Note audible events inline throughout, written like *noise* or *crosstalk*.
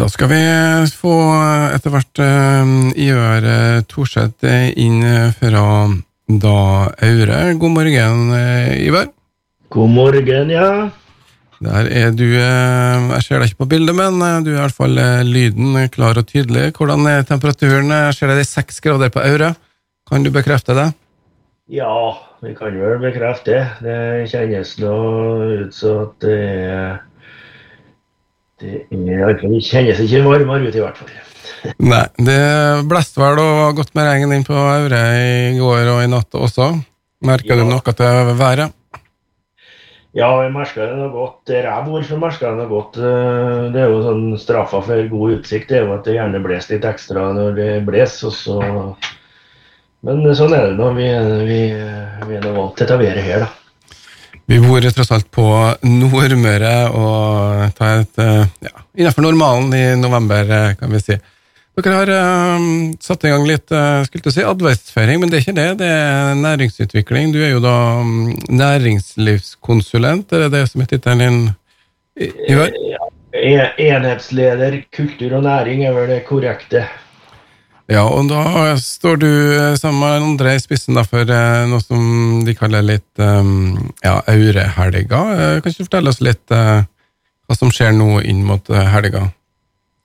Da skal vi få etter hvert Ivar uh, Thorseth inn fra da Aure. God morgen, uh, Ivar. God morgen, ja. Der er du Jeg ser deg ikke på bildet, men du er i hvert fall lyden klar og tydelig. Hvordan er temperaturen? Jeg ser det er seks grader på Aure. Kan du bekrefte det? Ja, vi kan vel bekrefte det. Det kjennes nå ut som at det er det, det kjennes ikke varmere ut, i hvert fall. Nei, det blåste vel og godt med regn inn på Aure i går og i natt også. Merker ja. du noe til været? Ja, jeg merka det noe godt. Der jeg bor, jeg det noe godt. Det er jo sånn straffa for god utsikt, det er jo at det gjerne blåser litt ekstra når det blåser. Men sånn er det nå. Vi, vi, vi er nå vant til dette været her, da. Vi bor tross alt på Nordmøre og tar et eh, ja, innenfor normalen i november, eh, kan vi si. Dere har uh, satt i gang litt skulle si advertsføring, men det er ikke det. Det er næringsutvikling. Du er jo da um, næringslivskonsulent, er det det som er tittelen din? I, i, i, enhetsleder kultur og næring er vel det korrekte. Ja, og da står du eh, sammen med andre i spissen da, for eh, noe som de kaller litt um, ja, Aurehelga. Kan du fortelle oss litt uh, hva som skjer nå inn mot helga,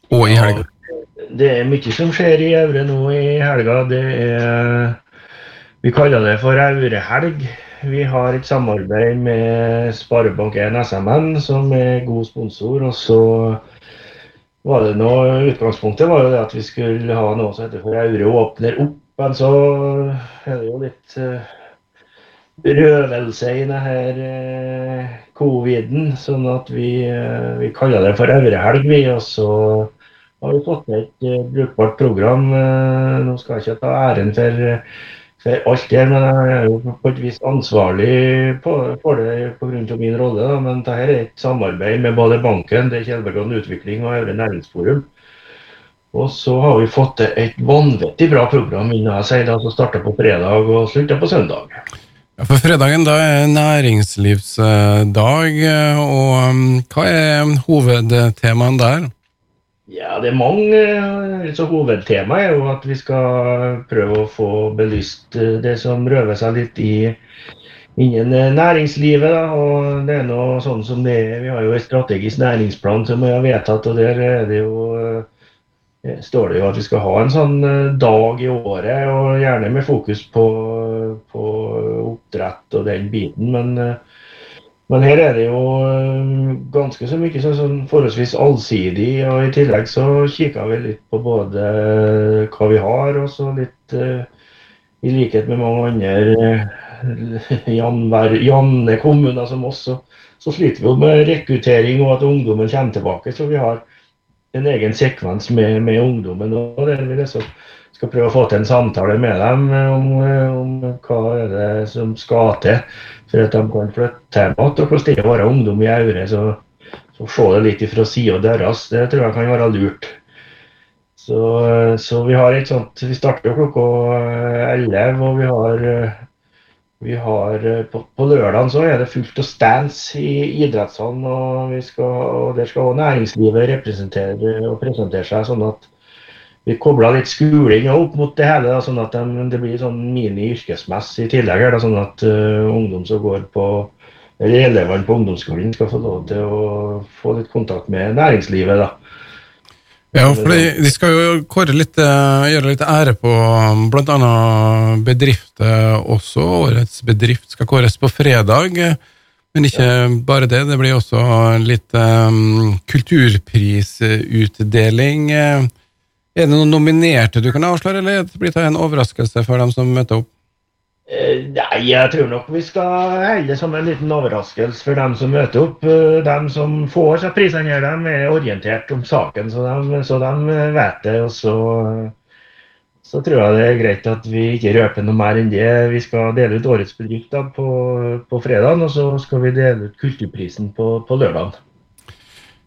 og i helga? Ja, det er mye som skjer i Aure nå i helga. Det er Vi kaller det for Aurehelg. Vi har et samarbeid med Sparebank1 SMN, som er god sponsor. og så var det noe, Utgangspunktet var jo det at vi skulle ha noe som heter Aure åpner opp. Men så er det jo litt uh, røvelse i denne uh, coviden, sånn at vi, uh, vi kaller det for eurohelg, vi. Og så har vi fått med et uh, brukbart program. nå skal jeg ikke ta æren for for alt det, men jeg er jo på et vis ansvarlig for det pga. min rolle. Da. Men dette er et samarbeid med både banken, det er Utvikling og Øvre Næringsforum. Og så har vi fått til et vanvittig bra program innen jeg som starta på fredag og slutta på søndag. Ja, for fredagen da er næringslivsdag, og um, hva er hovedtemaene der? Ja, det er mange. Så hovedtemaet er jo at vi skal prøve å få belyst eh, det som røver seg litt i innen eh, næringslivet. Da. og det er noe sånn som det er. Vi har jo en strategisk næringsplan som vi har vedtatt, og der er det jo eh, står det jo at vi skal ha en sånn dag i året, og gjerne med fokus på, på oppdrett og den biten. men men her er det jo eh, ganske så mye sånn forholdsvis allsidig. Og i tillegg så kikka vi litt på både hva vi har, og så litt uh, i likhet med mange andre *laughs* uh, Janne kommuner som oss, så, så, sliter vi jo med rekruttering og at ungdommen kommer tilbake. Så vi har en egen sekvens med, med ungdommen. og der vi liksom skal prøve å få til en samtale med dem om, om hva er det som skal til for at de kan flytte hjem igjen. Og hvordan det er å være ungdom i Aure, så, så se det litt fra sida deres, det tror jeg kan være lurt. Så, så, vi har et sånt Vi starter klokka elleve, og vi har, vi har på, på lørdag så er det fullt av stands i idrettshallen. Og, og der skal også næringslivet representere og presentere seg. sånn at vi kobla litt skoling opp mot det hele, da, sånn at de, det blir sånn mini-yrkesmess i tillegg. Da, sånn at uh, ungdom som går på eller elevene på ungdomsskolen skal få lov til å få litt kontakt med næringslivet. da. Ja, for de, de skal jo litt, uh, gjøre litt ære på bl.a. bedrifter også. Årets bedrift skal kåres på fredag. Men ikke bare det, det blir også litt um, kulturprisutdeling. Uh, er det noen nominerte du kan avsløre, eller blir det en overraskelse for dem som møter opp? Eh, nei, jeg tror nok vi skal det som en liten overraskelse for dem som møter opp. De som får seg prisene, her, de er orientert om saken, så de, så de vet det. og så, så tror jeg det er greit at vi ikke røper noe mer enn det. Vi skal dele ut årets bedrift på, på fredag, og så skal vi dele ut kulturprisen på, på lørdag.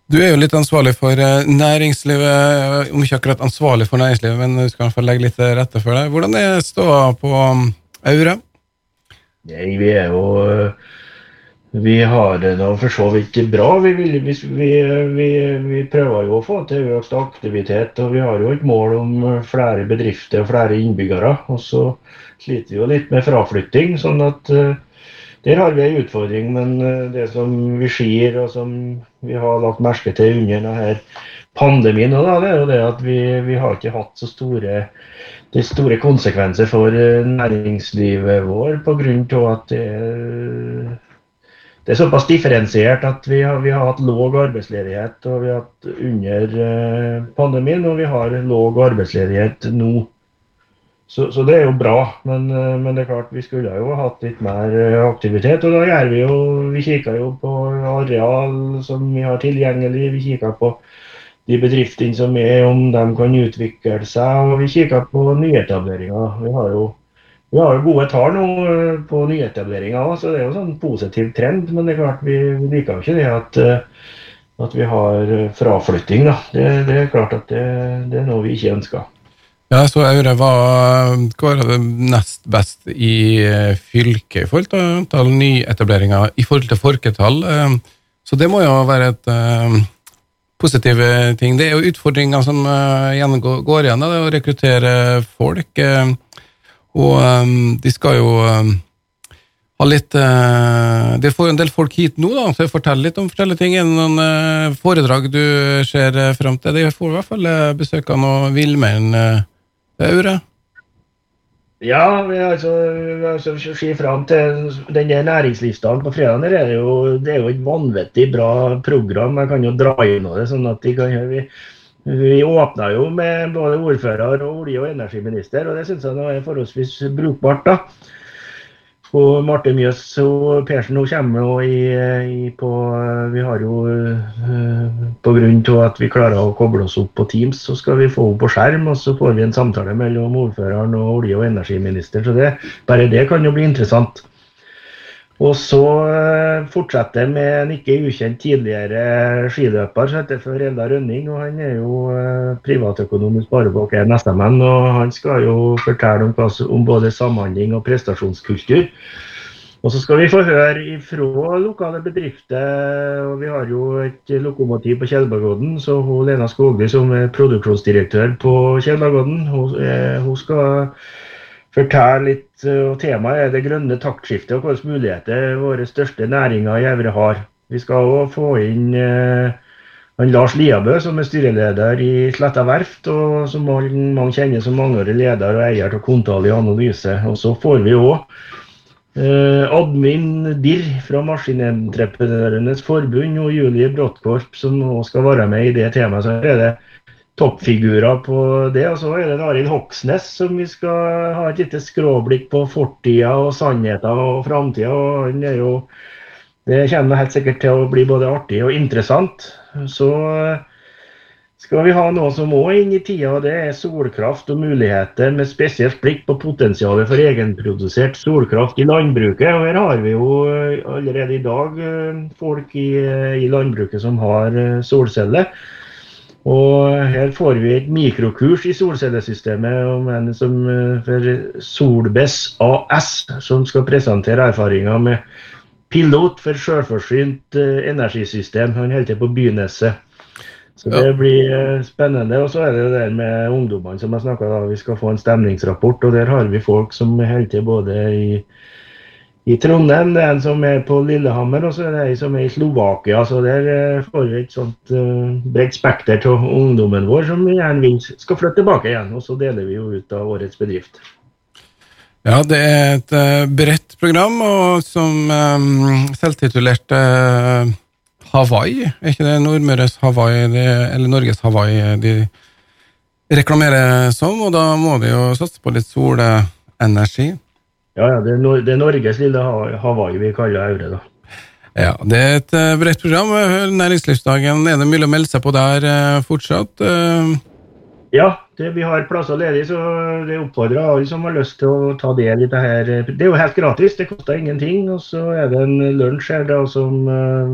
Du er jo litt ansvarlig for eh, næringslivet, om ikke akkurat ansvarlig for næringslivet, men du skal i hvert fall legge litt til rette for deg. Hvordan er ståa på um, Aure? Nei, vi er jo vi har det da for så vidt bra. Vi, vi, vi, vi, prøver jo å få til økt aktivitet, og vi har jo et mål om flere bedrifter og flere innbyggere. Og så sliter vi jo litt med fraflytting, sånn at der har vi en utfordring. Men uh, det som vi sier, og som vi har lagt merke til under denne pandemien, det er jo det at vi, har ikke hatt så store store konsekvenser for uh, næringslivet vår pga. at det er det er såpass differensiert at vi har, vi har hatt låg arbeidsledighet og vi har hatt under eh, pandemien, og vi har låg arbeidsledighet nå. Så, så, det er jo bra, men, eh, men, det er klart vi skulle jo hatt litt mer eh, aktivitet. Og da gjør vi jo Vi kikker jo på areal som vi har tilgjengelig. Vi kikker på de bedriftene som er, om de kan utvikle seg. Og vi kikker på nyetableringer. Vi har jo vi har jo gode tall nå eh, på nyetableringer, så det er jo sånn positiv trend. Men det er klart vi, vi liker jo ikke det at, at, vi har fraflytting. Da. Det, det er klart at det, det, er noe vi ikke ønsker. Ja, så Aure, var det nest best i eh, fylket i forhold til antall nyetableringer i forhold til folketall? Så det må jo være et positiv ting. Det er jo utfordringer som går igjen, det er å rekruttere folk. Og de skal jo ha litt Det De får en del folk hit nå, da, så fortell litt om forskjellige ting. Er det noen foredrag du ser fram til? De får i hvert fall besøk av noen villmenn, Aure? Ja, vi altså, altså si fram til der næringslivsdagen på fredag. Det er, jo, det er jo et vanvittig bra program. Jeg kan jo dra inn det, sånn at de kan vi, Vi åpna jo med både ordfører og olje- og energiminister, og det syns jeg nå er forholdsvis brukbart. da. Og Marte Mjøs og Persen hun kommer jo i, i, på Vi har jo uh, Pga. at vi klarer å koble oss opp på Teams, så skal vi få henne på skjerm. Og så får vi en samtale mellom ordføreren og olje- og energiministeren. Så det, bare det kan jo bli interessant. Og så eh, fortsetter med en ikke ukjent tidligere skiløper som heter for Rønning. og Han er jo eh, privatøkonom i Sparebank SMN, og han skal jo fortelle om, om både samhandling og prestasjonskultur. Og så skal vi få høre fra lokale bedrifter. og Vi har jo et lokomotiv på Tjeldbergodden. Så hun, Lena Skogli, som er produksjonsdirektør på Tjeldbergodden, hun, eh, hun skal fortelle litt. om og Temaet er det grønne taktskiftet og hvilke muligheter våre største næringer i Evre har. Vi skal òg få inn eh, Lars Liabø, som er styreleder i Sletta verft, og som mange kjenner som mangeårig leder og eier til Kontali Analyse. Og så får vi òg eh, Admin Dirr fra Maskinentreprenørenes Forbund og Julie Bråttkorp, som òg skal være med i det temaet. Så er det toppfigurer på det. Og så er det Arild Hoksnes som vi skal ha et lite skråblikk på fortida og sannheten og framtida. Han er jo Det kommer helt sikkert til å bli både artig og interessant. Så skal vi ha noe som må inn i tida, og det er solkraft og muligheter med spesielt blikk på potensialet for egenprodusert solkraft i landbruket. Og Her har vi jo allerede i dag eh, folk i, eh, i landbruket som har eh, solceller. Og her får vi et mikrokurs i solcellesystemet om en som eh, for Solbess AS, som skal presentere erfaringer med pilot for selvforsynt eh, energisystem. Han holder til på Byneset. Så det blir eh, spennende. Og så er det det der med ungdommene som jeg snakka om. Vi skal få en stemningsrapport, og der har vi folk som holder til både i i Trondheim. Det er en som er på Lillehammer, og så er det en som er i Slovakia. Så der eh, får vi et sånt uh, bredt spekter av ungdommen vår som vi gjerne vil skal flytte tilbake igjen. Og så deler vi jo ut av årets bedrift. Ja, det er et uh, bredt program, og som um, selvtitulert uh, Hawaii, er ikke det Nordmøres Hawaii, det, eller Norges Hawaii, de reklamerer som, og da må vi jo satse på litt solenergi. Ja, ja, det er, no det er Norges lille Hawaii vi kaller Aure, da. Ja, Det er et uh, bredt program. Næringslivsdagen, er det mulig å melde seg på der uh, fortsatt? Uh... Ja, det, vi har plasser ledig, så det oppfordrer alle som har lyst til å ta del i det her. Det er jo helt gratis, det koster ingenting. Og så er det en lunsj her da, som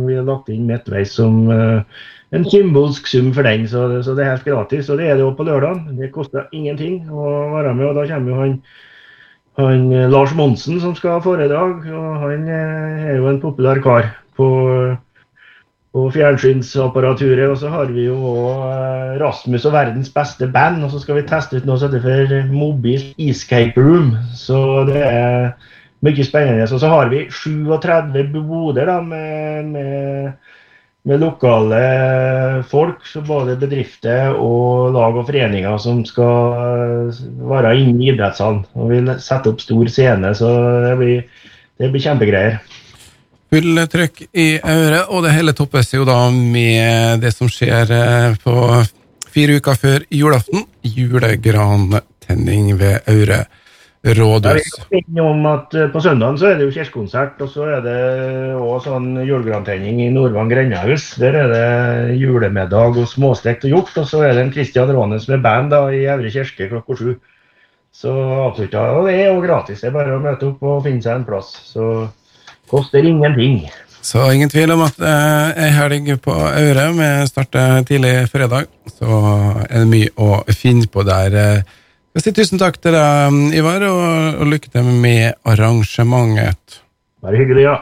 vi har lagt inn midtveis som en symbolsk sum for den. Så, så, det er helt gratis. Og det er det òg på lørdag. Det koster ingenting å være med, og da kommer jo han han, eh, Lars Monsen som skal ha foredrag, og han eh, er jo en populær kar. på, på fjernsynsapparaturet. Og så har vi jo òg Rasmus og verdens beste band, og så skal vi teste ut noe som heter for Mobil Escape Room. Så det er mye spennende. Og så har vi 37 boder da, med, med, med, lokale folk, både bedrifter og lag og foreninger som skal være inne i idrettshallen. Og vil sette opp stor scene, så det blir, det blir kjempegreier. Full trøkk i øret, og det hele toppes jo da med det som skjer eh, på fire uker før julaften. Julegrantenning ved Aure rådhus. om at eh, På søndagen så er det jo kirkekonsert, og så er det også sånn julegrantenning i Nordvang grendehus. Der er det julemiddag og småstekt og hjort, og så er det en Christian Rånes med band da, i Evre kirke klokka sju. Så absolutt, ja, og det er jo gratis. Det er bare å møte opp og finne seg en plass. Så koster ingenting. Så ingen tvil om at eh, ei helg på Aure, med starter tidlig fredag, så er det mye å finne på der. Eh, jeg sier tusen takk til deg, Ivar, og, og lykke til med arrangementet. Bare hyggelig, ja.